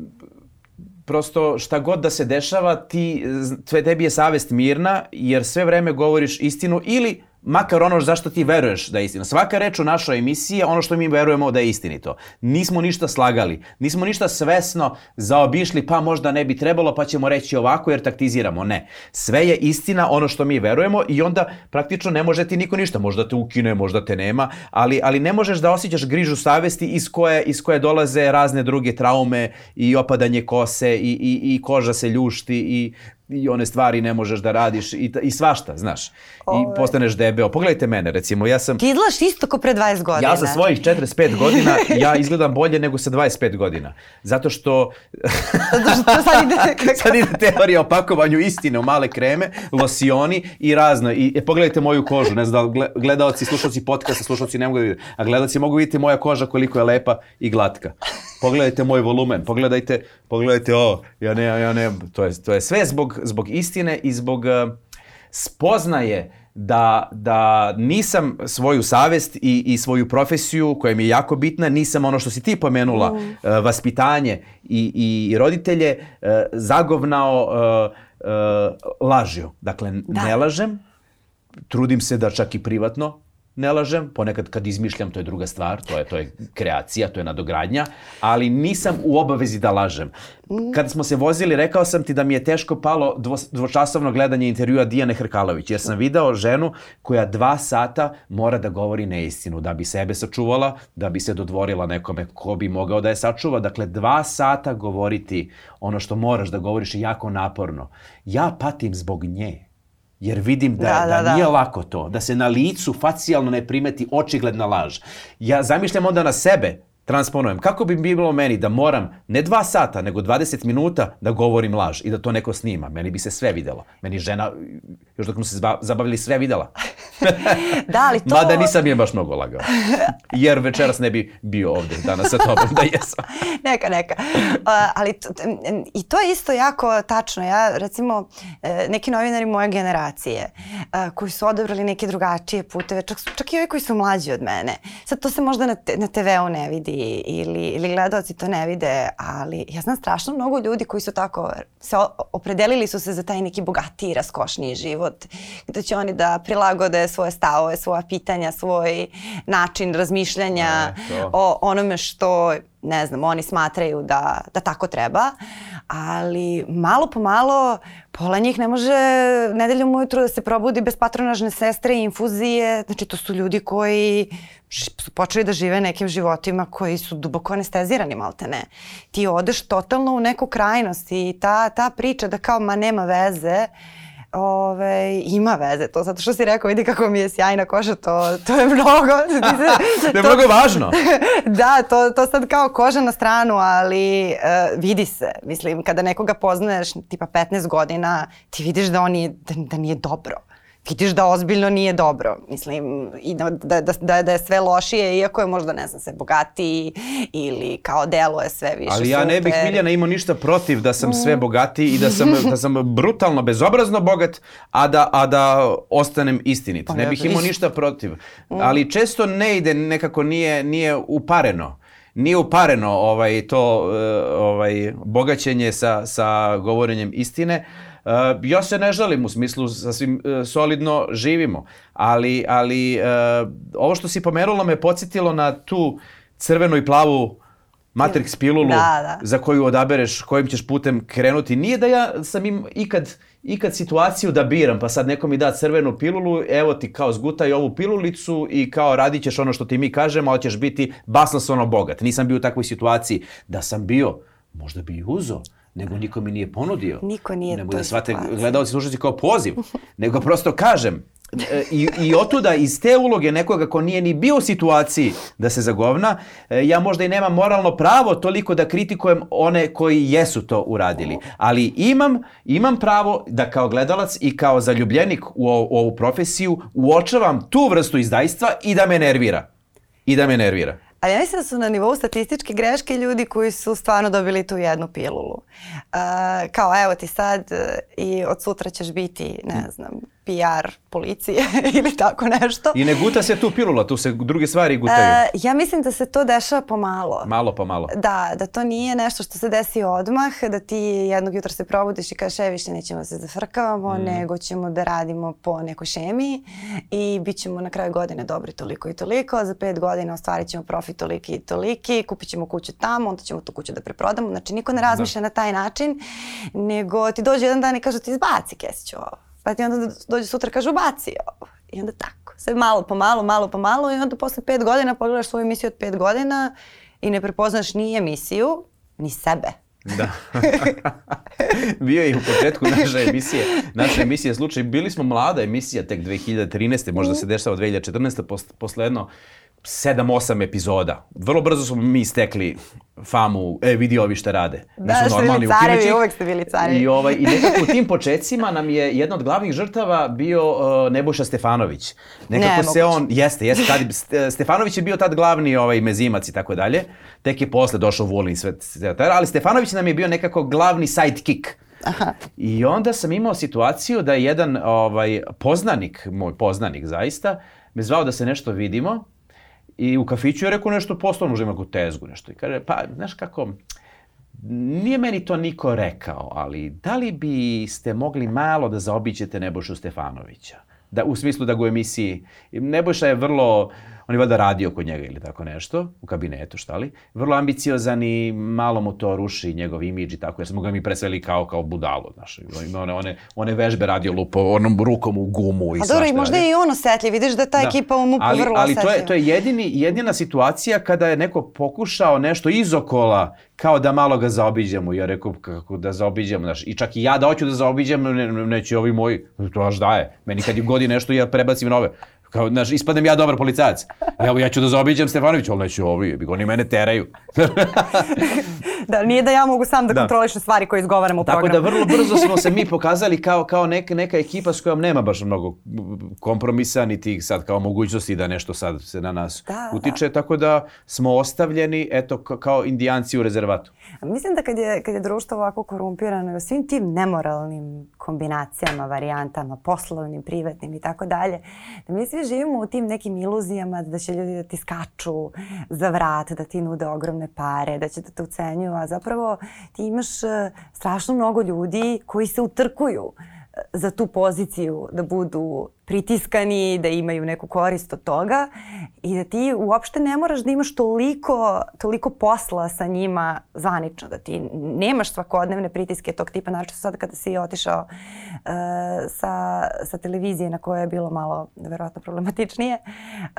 Prosto šta god da se dešava, ti, tve, tebi je savest mirna jer sve vreme govoriš istinu ili makar ono zašto ti veruješ da je istina. Svaka reč u našoj emisiji je ono što mi verujemo da je istinito. Nismo ništa slagali, nismo ništa svesno zaobišli, pa možda ne bi trebalo, pa ćemo reći ovako jer taktiziramo. Ne. Sve je istina ono što mi verujemo i onda praktično ne može ti niko ništa. Možda te ukine, možda te nema, ali, ali ne možeš da osjećaš grižu savesti iz koje, iz koje dolaze razne druge traume i opadanje kose i, i, i koža se ljušti i i one stvari ne možeš da radiš i, i svašta, znaš. Ove. I postaneš debeo. Pogledajte mene, recimo, ja sam... Ti izgledaš isto kao pre 20 godina. Ja sa svojih 45 godina, ja izgledam bolje nego sa 25 godina. Zato što... *laughs* Zato što sad ide... Kako... *laughs* sad ide teorija o pakovanju istine u male kreme, losioni i razno. I e, pogledajte moju kožu, ne znam da gledalci, slušalci podcasta, slušalci ne mogu da vidjeti, a gledalci mogu vidjeti moja koža koliko je lepa i glatka. Pogledajte moj volumen, pogledajte, pogledajte ovo, ja ne, ja ne, to je, to je sve zbog, zbog istine i zbog uh, spoznaje da, da nisam svoju savest i, i svoju profesiju koja mi je jako bitna, nisam ono što si ti pomenula, mm. uh, vaspitanje i, i roditelje, uh, zagovnao uh, uh, lažju. Dakle, da. ne lažem, trudim se da čak i privatno ne lažem, ponekad kad izmišljam, to je druga stvar, to je, to je kreacija, to je nadogradnja, ali nisam u obavezi da lažem. Kada smo se vozili, rekao sam ti da mi je teško palo dvo, dvočasovno gledanje intervjua Dijane Hrkalović, jer sam video ženu koja dva sata mora da govori neistinu, da bi sebe sačuvala, da bi se dodvorila nekome ko bi mogao da je sačuva. Dakle, dva sata govoriti ono što moraš da govoriš je jako naporno. Ja patim zbog nje Jer vidim da, da, da, da nije da. lako to, da se na licu facijalno ne primeti očigledna laž. Ja zamišljam onda na sebe, transponujem. Kako bi bilo meni da moram ne dva sata, nego 20 minuta da govorim laž i da to neko snima? Meni bi se sve videlo. Meni žena, još dok smo se zabavili, sve videla. *laughs* da, ali to... Mada nisam je baš mnogo lagao. Jer večeras ne bi bio ovde danas sa tobom da jesam. *laughs* neka, neka. Uh, ali i to je isto jako tačno. Ja, recimo, e, neki novinari moje generacije uh, koji su odabrali neke drugačije puteve, čak, čak i ovi koji su mlađi od mene. Sad to se možda na, na TV-u ne vidi ili, ili gledalci to ne vide, ali ja znam strašno mnogo ljudi koji su tako, se opredelili su se za taj neki bogatiji, raskošniji život, gde će oni da prilagode svoje stavove, svoja pitanja, svoj način razmišljanja ne, o onome što ne znam, oni smatraju da, da tako treba, ali malo po malo pola njih ne može nedeljom ujutru da se probudi bez patronažne sestre i infuzije. Znači, to su ljudi koji su počeli da žive nekim životima koji su duboko anestezirani, malte ne. Ti odeš totalno u neku krajnost i ta, ta priča da kao ma nema veze, Ove, ima veze to, zato što si rekao, vidi kako mi je sjajna koža, to, to je mnogo. *laughs* to je mnogo važno. *laughs* da, to, to sad kao koža na stranu, ali uh, vidi se. Mislim, kada nekoga poznaješ tipa 15 godina, ti vidiš da on nije, da, da nije dobro vidiš da ozbiljno nije dobro. Mislim, i da, da, da, da je sve lošije, iako je možda, ne znam, sve bogatiji ili kao delo je sve više Ali ja super. ne bih, Miljana, imao ništa protiv da sam sve bogatiji i da sam, da sam brutalno, bezobrazno bogat, a da, a da ostanem istinit. Pa, ne bih imao ništa protiv. Ali često ne ide, nekako nije, nije upareno nije upareno ovaj to eh, ovaj bogaćenje sa sa govorenjem istine. Uh, ja se ne žalim u smislu sasvim uh, solidno živimo, ali, ali uh, ovo što si pomerula me podsjetilo na tu crvenu i plavu Matrix pilulu da, da. za koju odabereš kojim ćeš putem krenuti. Nije da ja sam im ikad, ikad situaciju da biram, pa sad neko mi da crvenu pilulu, evo ti kao zgutaj ovu pilulicu i kao radit ćeš ono što ti mi kažemo, ali ćeš biti basnoslovno bogat. Nisam bio u takvoj situaciji. Da sam bio, možda bi i uzo nego niko mi nije ponudio. Niko nije Nego da shvate gledalci slušati kao poziv, nego prosto kažem, e, I, I otuda iz te uloge nekoga ko nije ni bio u situaciji da se zagovna, e, ja možda i nemam moralno pravo toliko da kritikujem one koji jesu to uradili. Ali imam, imam pravo da kao gledalac i kao zaljubljenik u, u ovu profesiju uočavam tu vrstu izdajstva i da me nervira. I da me nervira. Ali ja mislim da su na nivou statističke greške ljudi koji su stvarno dobili tu jednu pilulu. Uh, kao evo ti sad uh, i od sutra ćeš biti, ne znam, PR policije *laughs* ili tako nešto. I ne guta se tu pilula, tu se druge stvari gutaju. E, ja mislim da se to dešava pomalo. Malo po malo. Da, da to nije nešto što se desi odmah, da ti jednog jutra se probudiš i kažeš e više nećemo se zafrkavamo, mm. nego ćemo da radimo po nekoj šemi i bit ćemo na kraju godine dobri toliko i toliko, za pet godina ostvarit ćemo profit toliki i toliki, kupit ćemo kuću tamo, onda ćemo tu kuću da preprodamo. Znači niko ne razmišlja da. na taj način, nego ti dođe jedan dan i kaže ti izbaci kesiću ovo Pa ti onda dođe sutra kaže ubaci ovo. I onda tako. Sve malo po malo, malo po malo i onda posle pet godina pogledaš svoju emisiju od pet godina i ne prepoznaš ni emisiju, ni sebe. Da. *laughs* Bio je u početku naše emisije, naše emisije slučaj. Bili smo mlada emisija, tek 2013. možda se dešava 2014. posle jedno 7-8 epizoda. Vrlo brzo smo mi stekli famu, e vidi ovi šta rade. Da, Nisu ste bili carevi, uvek ste bili carevi. I, ovaj, I *laughs* nekako u tim početcima nam je jedna od glavnih žrtava bio uh, Nebojša Stefanović. Nekako ne, se on, jeste, jeste, tad, Stefanović je bio tad glavni ovaj, mezimac i tako dalje. Tek je posle došao Vulin sve, sve ali Stefanović nam je bio nekako glavni sidekick. Aha. I onda sam imao situaciju da je jedan ovaj, poznanik, moj poznanik zaista, me zvao da se nešto vidimo I u kafiću je rekao nešto poslovno, možda ima neku tezgu, nešto. I kaže, pa, znaš kako, nije meni to niko rekao, ali da li biste mogli malo da zaobiđete Nebojšu Stefanovića? Da, u smislu da u emisiji, Nebojša je vrlo, on je valjda radio kod njega ili tako nešto, u kabinetu, šta li, vrlo ambiciozan i malo mu to ruši njegov imidž i tako, jer smo ga mi presveli kao, kao budalo, znaš, ima one, one, one vežbe radio lupo onom rukom u gumu i svašta. A dobro, i možda je i on osetljiv, vidiš da ta da. ekipa u MUP-u vrlo ali osetljiva. Ali to je, to je jedini, jedina situacija kada je neko pokušao nešto izokola kao da malo ga zaobiđemo. Ja rekao kako da zaobiđemo, znaš, i čak i ja da hoću da zaobiđem, ne, neće ovi moji, to baš daje. Meni kad im godi nešto ja prebacim nove. Kao, znaš, ispadnem ja dobar policajac. Evo, ja ću da zaobiđem Stefanović, ali neću ovi, oni mene teraju. da, nije da ja mogu sam da, da. kontrolišem stvari koje izgovaram u programu. Tako da vrlo brzo smo se mi *laughs* pokazali kao, kao neka, neka ekipa s kojom nema baš mnogo kompromisa, niti sad kao mogućnosti da nešto sad se na nas da, da. utiče, da. tako da smo ostavljeni, eto, kao indijanci u rezervatu. Mislim da kad je, kad je društvo ovako korumpirano i svim tim nemoralnim kombinacijama, varijantama, poslovnim, privatnim i tako dalje, da mi svi živimo u tim nekim iluzijama da će ljudi da ti skaču za vrat, da ti nude ogromne pare, da će da te ucenjuju, a zapravo ti imaš e, strašno mnogo ljudi koji se utrkuju za tu poziciju da budu pritiskani, da imaju neku korist od toga i da ti uopšte ne moraš da imaš toliko, toliko posla sa njima zvanično, da ti nemaš svakodnevne pritiske tog tipa, naravno sad kada si otišao uh, sa, sa televizije na kojoj je bilo malo verovatno problematičnije, uh,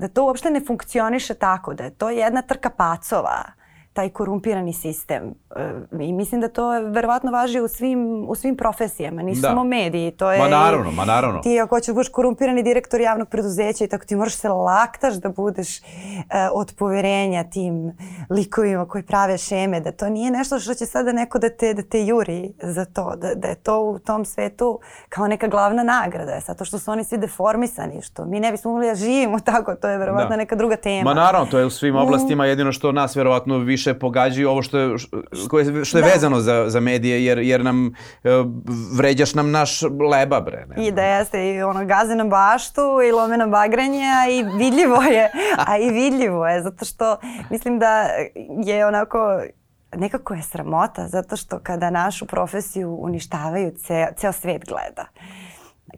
da to uopšte ne funkcioniše tako, da je to jedna trka pacova taj korumpirani sistem. E, I mislim da to verovatno važi u svim, u svim profesijama, nisu da. samo mediji. To je ma naravno, ma naravno. Ti ako hoćeš da budeš korumpirani direktor javnog preduzeća i tako ti moraš se laktaš da budeš uh, od poverenja tim likovima koji prave šeme, da to nije nešto što će sada neko da te, da te juri za to, da, da je to u tom svetu kao neka glavna nagrada, zato što su oni svi deformisani, što mi ne bismo mogli da živimo tako, to je verovatno da. neka druga tema. Ma naravno, to je u svim oblastima, jedino što nas verovatno više više pogađaju ovo što je, što je, što je da. vezano za, za medije, jer, jer nam e, vređaš nam naš leba, bre. Ne. I da jeste, i ono, gaze na baštu i lome na bagranje, a i vidljivo je, *laughs* a i vidljivo je, zato što mislim da je onako nekako je sramota zato što kada našu profesiju uništavaju, ceo, ceo svet gleda. Uh,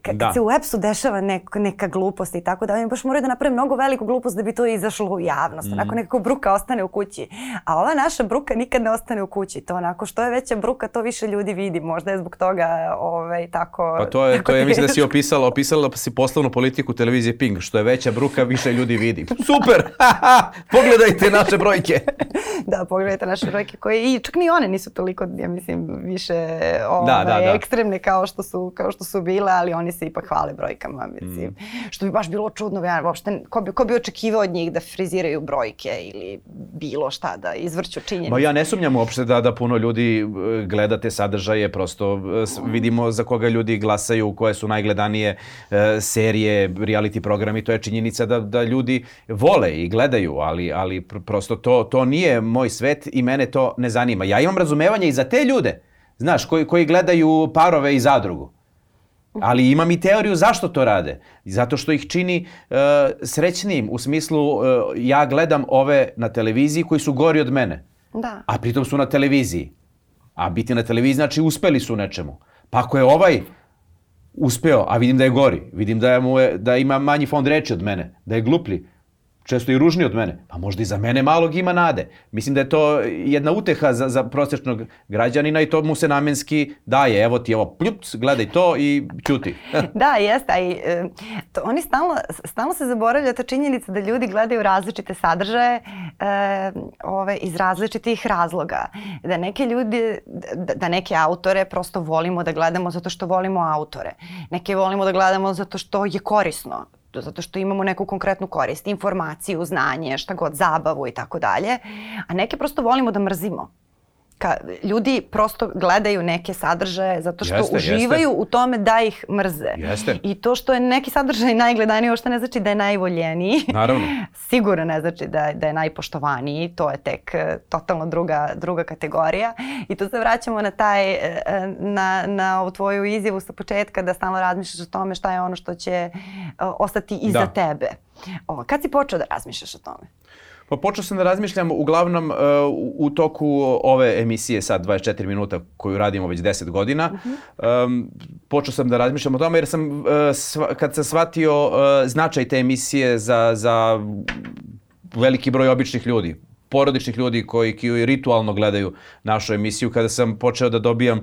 kad da. se u EPS-u dešava nek, neka glupost i tako da, oni baš moraju da naprave mnogo veliku glupost da bi to izašlo u javnost. Mm. Onako nekako bruka ostane u kući. A ova naša bruka nikad ne ostane u kući. To onako što je veća bruka, to više ljudi vidi. Možda je zbog toga ovaj, tako... Pa to je, tako to je mislim da si opisala, opisala si poslovnu politiku televizije Ping. Što je veća bruka, više ljudi vidi. Super! *laughs* Pogledajte naše brojke! *laughs* da, pogledajte naše brojke koje i čak ni one nisu toliko, ja mislim, više ovaj, da, da, da. ekstremne kao što su, kao što su bile, ali oni se ipak hvale brojkama, mislim. Mm. Što bi baš bilo čudno, ja, uopšte, ko bi, ko bi očekivao od njih da friziraju brojke ili bilo šta, da izvrću činjenice. Ma ja ne sumnjam uopšte da, da puno ljudi e, gleda te sadržaje, prosto e, vidimo za koga ljudi glasaju, koje su najgledanije e, serije, reality programi, to je činjenica da, da ljudi vole i gledaju, ali, ali prosto to, to nije moj svet i mene to ne zanima. Ja imam razumevanje i za te ljude, znaš, koji, koji gledaju parove i zadrugu. Ali imam i teoriju zašto to rade. Zato što ih čini uh, srećnijim u smislu uh, ja gledam ove na televiziji koji su gori od mene. Da. A pritom su na televiziji. A biti na televiziji znači uspeli su nečemu. Pa ako je ovaj uspeo, a vidim da je gori, vidim da, mu je, da ima manji fond reči od mene, da je gluplji, često i ružniji od mene, pa možda i za mene malog ima nade. Mislim da je to jedna uteha za, za prosječnog građanina i to mu se namenski daje. Evo ti ovo, pljuc, gledaj to i ćuti. *laughs* da, jeste. I, to, oni stalno, stalno se zaboravlja ta činjenica da ljudi gledaju različite sadržaje e, ove, iz različitih razloga. Da neke ljudi, da, da neke autore prosto volimo da gledamo zato što volimo autore. Neke volimo da gledamo zato što je korisno zato što imamo neku konkretnu korist, informaciju, znanje, šta god, zabavu i tako dalje, a neke prosto volimo da mrzimo ka, ljudi prosto gledaju neke sadržaje zato što jeste, uživaju jeste. u tome da ih mrze. Jeste. I to što je neki sadržaj najgledaniji, uopšte ne znači da je najvoljeniji. Naravno. *laughs* Sigurno ne znači da, da je najpoštovaniji, to je tek uh, totalno druga, druga kategorija. I tu se vraćamo na taj, uh, na, na ovu tvoju izjavu sa početka da stalno razmišljaš o tome šta je ono što će uh, ostati iza da. tebe. O, kad si počeo da razmišljaš o tome? Pa počeo sam da razmišljam uglavnom uh, u toku ove emisije sad 24 minuta koju radimo već 10 godina. Uh -huh. um, počeo sam da razmišljam o tome jer sam uh, sva, kad sam shvatio uh, značaj te emisije za, za veliki broj običnih ljudi porodičnih ljudi koji, koji ritualno gledaju našu emisiju. Kada sam počeo da dobijam,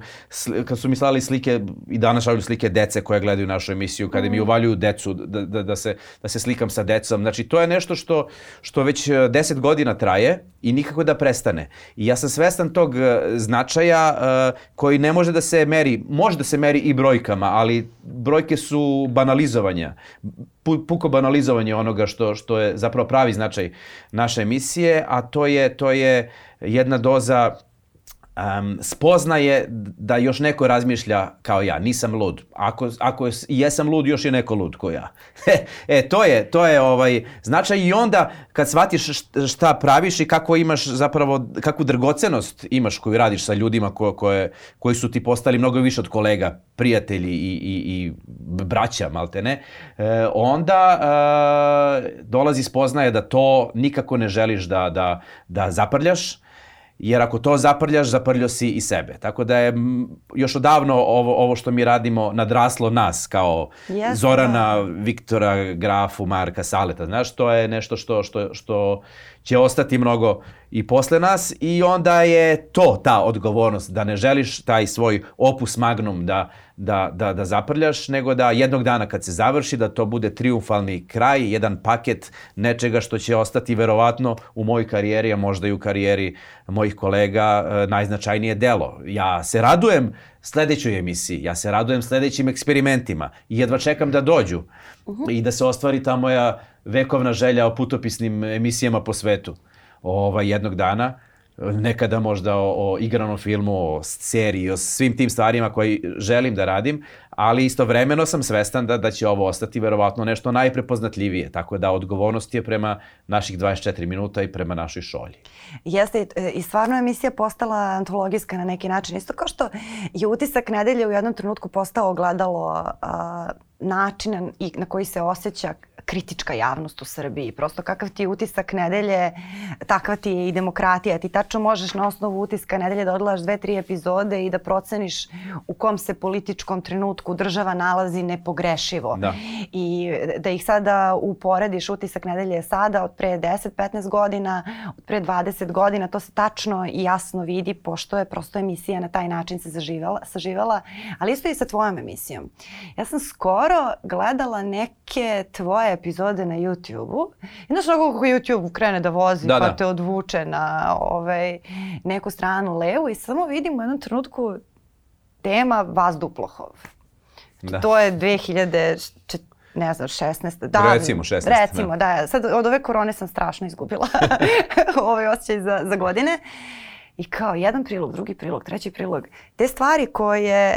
kad su mi slali slike i danas šalju slike dece koje gledaju našu emisiju, kada mi mm. uvaljuju decu da, da, da, se, da se slikam sa decom. Znači, to je nešto što, što već e, deset godina traje i nikako da prestane. I ja sam svestan tog e, značaja uh, koji ne može da se meri, može da se meri i brojkama, ali brojke su banalizovanja puko banalizovanje onoga što, što je zapravo pravi značaj naše emisije, a to je, to je jedna doza um, spoznaje da još neko razmišlja kao ja, nisam lud. Ako, ako jesam lud, još je neko lud ko ja. *laughs* e, to je, to je ovaj značaj i onda kad shvatiš šta praviš i kako imaš zapravo, kakvu drgocenost imaš koju radiš sa ljudima ko, koje, koji su ti postali mnogo više od kolega, prijatelji i, i, i braća, malte ne, e, onda e, dolazi spoznaje da to nikako ne želiš da, da, da zaprljaš, jer ako to zaprljaš, zaprljao si i sebe. Tako da je još odavno ovo, ovo što mi radimo nadraslo nas, kao yes, Zorana, da. Viktora, Grafu, Marka, Saleta. Znaš, to je nešto što, što, što će ostati mnogo i posle nas i onda je to ta odgovornost, da ne želiš taj svoj opus magnum da, da, da, da zaprljaš, nego da jednog dana kad se završi da to bude triumfalni kraj, jedan paket nečega što će ostati verovatno u mojoj karijeri, a možda i u karijeri mojih kolega e, najznačajnije delo. Ja se radujem sledećoj emisiji, ja se radujem sledećim eksperimentima i jedva čekam da dođu uh -huh. i da se ostvari ta moja vekovna želja o putopisnim emisijama po svetu ovaj, jednog dana nekada možda o, o igranom filmu, o seriji, o svim tim stvarima koji želim da radim, ali istovremeno sam svestan da, da će ovo ostati verovatno nešto najprepoznatljivije, tako da odgovornost je prema naših 24 minuta i prema našoj šolji. Jeste i stvarno emisija postala antologijska na neki način, isto kao što je utisak nedelje u jednom trenutku postao ogledalo a, načina i na koji se osjeća kritička javnost u Srbiji. Prosto kakav ti je utisak nedelje, takva ti je i demokratija. Ti tačno možeš na osnovu utiska nedelje da odgledaš dve, tri epizode i da proceniš u kom se političkom trenutku država nalazi nepogrešivo. Da. I da ih sada uporediš utisak nedelje sada od pre 10-15 godina, od pre 20 godina, to se tačno i jasno vidi pošto je prosto emisija na taj način se zaživela, saživela, ali isto i sa tvojom emisijom. Ja sam skoro gledala neke tvoje epizode na YouTube-u. I znaš ono kako YouTube krene da vozi da, pa da. te odvuče na ovaj, neku stranu levu i samo vidim u jednom trenutku tema Vazduplohov. Da. To je 2000, ne znam, 16. Da, recimo 16. Recimo, da. da. Sad od ove korone sam strašno izgubila *laughs* ovaj osjećaj za, za godine. I kao jedan prilog, drugi prilog, treći prilog. Te stvari koje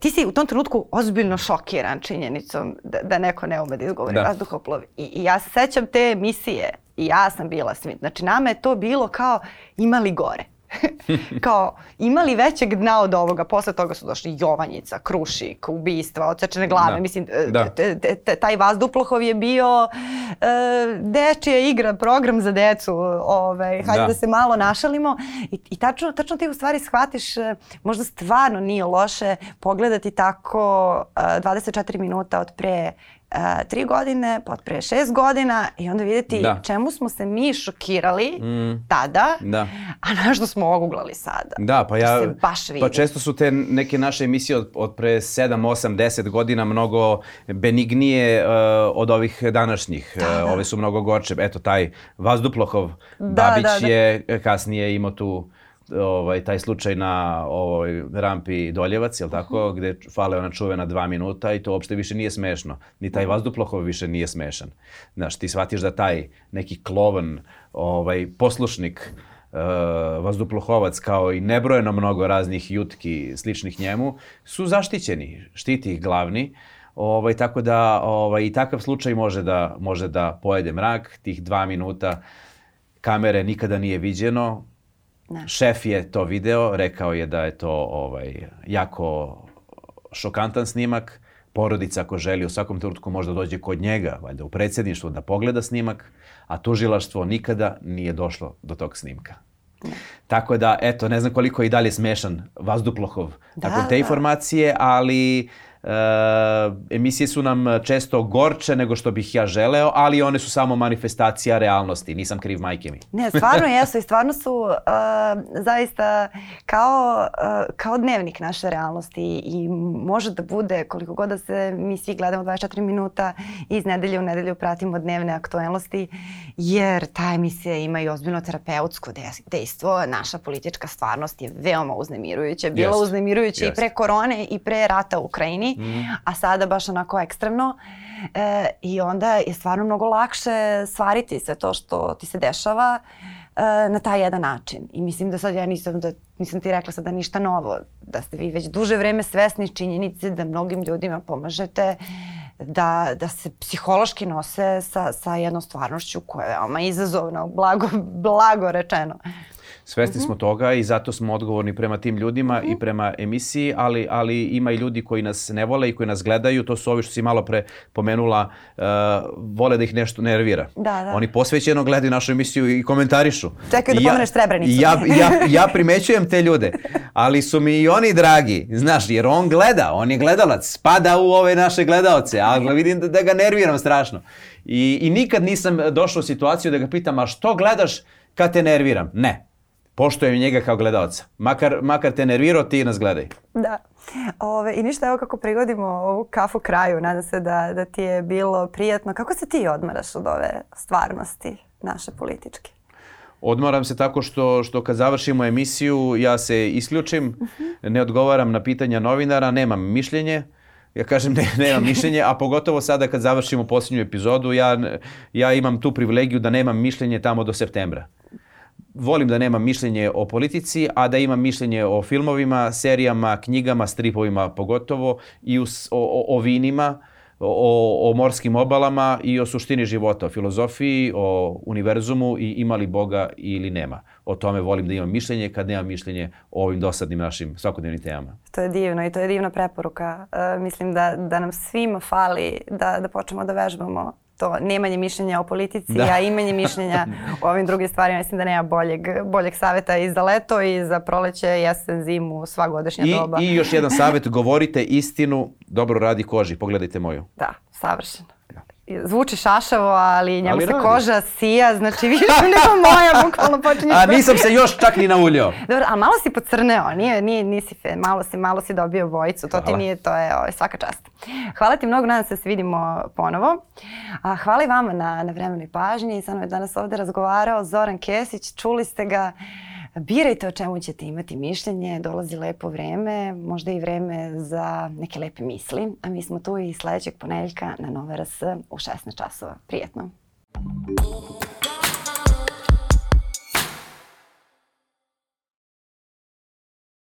ti si u tom trenutku ozbiljno šokiran činjenicom da, da neko ne ume da izgovori da. vazduhoplov. I, I ja se sećam te emisije i ja sam bila svim. Znači nama je to bilo kao imali gore. *laughs* kao imali većeg dna od ovoga, posle toga su došli Jovanjica, Krušik, ubistva, odsečene glave, da. mislim, da. taj vazduplahov je bio uh, dečija igra, program za decu, ovaj, hajde da. da se malo našalimo i, i tačno, tačno ti u stvari shvatiš, uh, možda stvarno nije loše pogledati tako uh, 24 minuta od pre uh, tri godine, pa pre šest godina i onda vidjeti da. čemu smo se mi šokirali mm. tada, da. a na što smo oguglali sada. Da, pa ja, baš pa često su te neke naše emisije od, od pre 7, 8, 10 godina mnogo benignije uh, od ovih današnjih. Da, da. ove su mnogo gorče. Eto, taj Vazduplohov da, Babić da, da. je kasnije imao tu ovaj, taj slučaj na ovoj rampi Doljevac, jel tako, uh mhm. -huh. gde fale ona čuvena dva minuta i to uopšte više nije smešno. Ni taj mhm. vazduplahov više nije smešan. Znaš, ti shvatiš da taj neki klovan, ovaj, poslušnik, uh, vazduplahovac kao i nebrojeno mnogo raznih jutki sličnih njemu su zaštićeni, štiti ih glavni. Ovaj, tako da ovaj, i takav slučaj može da, može da pojede mrak, tih dva minuta kamere nikada nije viđeno, Da. Šef je to video, rekao je da je to ovaj, jako šokantan snimak. Porodica ako želi u svakom trenutku možda dođe kod njega, valjda u predsjedništvu da pogleda snimak, a tužilaštvo nikada nije došlo do tog snimka. Da. Tako da, eto, ne znam koliko je i dalje smešan Vazduplohov da, tako te da. informacije, ali E, emisije su nam često gorče nego što bih ja želeo, ali one su samo manifestacija realnosti. Nisam kriv majke mi. ne, stvarno jesu i stvarno su uh, zaista kao, uh, kao dnevnik naše realnosti i može da bude koliko god da se mi svi gledamo 24 minuta i iz nedelje u nedelju pratimo dnevne aktuelnosti jer ta emisija ima i ozbiljno terapeutsko dejstvo. Naša politička stvarnost je veoma uznemirujuća. Bila yes. uznemirujuća yes. i pre korone i pre rata u Ukrajini mm. a sada baš onako ekstremno. E, I onda je stvarno mnogo lakše stvariti sve to što ti se dešava e, na taj jedan način. I mislim da sad ja nisam, da, nisam ti rekla sada ništa novo, da ste vi već duže vreme svesni činjenice da mnogim ljudima pomažete da, da se psihološki nose sa, sa jednom stvarnošću koja je veoma izazovna, blago, blago rečeno. Svesni uh -huh. smo toga i zato smo odgovorni prema tim ljudima uh -huh. i mhm. prema emisiji, ali, ali ima i ljudi koji nas ne vole i koji nas gledaju. To su ovi što si malo pre pomenula, uh, vole da ih nešto nervira. Da, da. Oni posvećeno gledaju našu emisiju i komentarišu. Čekaju da I pomeneš Srebrenicu. Ja, ja, ja primećujem te ljude, ali su mi i oni dragi, znaš, jer on gleda, on je gledalac, spada u ove naše gledaoce, ali vidim da, da ga nerviram strašno. I, I nikad nisam došao u situaciju da ga pitam, a što gledaš kad te nerviram? Ne poštujem njega kao gledalca. Makar, makar te nervirao, ti nas gledaj. Da. Ove, I ništa, evo kako prigodimo ovu kafu kraju, nadam se da, da ti je bilo prijatno. Kako se ti odmaraš od ove stvarnosti naše političke? Odmaram se tako što, što kad završimo emisiju ja se isključim, uh mhm. -huh. ne odgovaram na pitanja novinara, nemam mišljenje. Ja kažem ne, nemam mišljenje, a pogotovo sada kad završimo posljednju epizodu, ja, ja imam tu privilegiju da nemam mišljenje tamo do septembra volim da nemam mišljenje o politici, a da imam mišljenje o filmovima, serijama, knjigama, stripovima pogotovo i o, o, o vinima, o, o morskim obalama i o suštini života, o filozofiji, o univerzumu i ima li Boga ili nema. O tome volim da imam mišljenje kad nemam mišljenje o ovim dosadnim našim svakodnevnim temama. To je divno i to je divna preporuka. Uh, mislim da, da nam svima fali da, da počnemo da vežbamo to nemanje mišljenja o politici, da. a imanje mišljenja o ovim drugim stvarima. Mislim da nema boljeg, boljeg saveta i za leto i za proleće, jesen, zimu, sva godišnja I, doba. I još jedan savjet, govorite istinu, dobro radi koži. Pogledajte moju. Da, savršeno zvuči šašavo, ali njemu ali se radi. koža sija, znači *laughs* više nego moja, bukvalno počinje. *laughs* A nisam se još čak ni nauljio. Dobro, a malo si pocrneo, nije, nije, nisi fe, malo si, malo si dobio bojicu, to hvala. ti nije, to je ovaj, svaka čast. Hvala ti mnogo, nadam se da se vidimo ponovo. A, hvala i vama na, na vremenoj pažnji, sa nama je danas ovde razgovarao Zoran Kesić, čuli ste ga. Birajte o čemu ćete imati mišljenje, dolazi lepo vreme, možda i vreme za neke lepe misli, a mi smo tu i sledećeg ponedeljka na Nova RS u 16 časova. Prijetno! Thank you.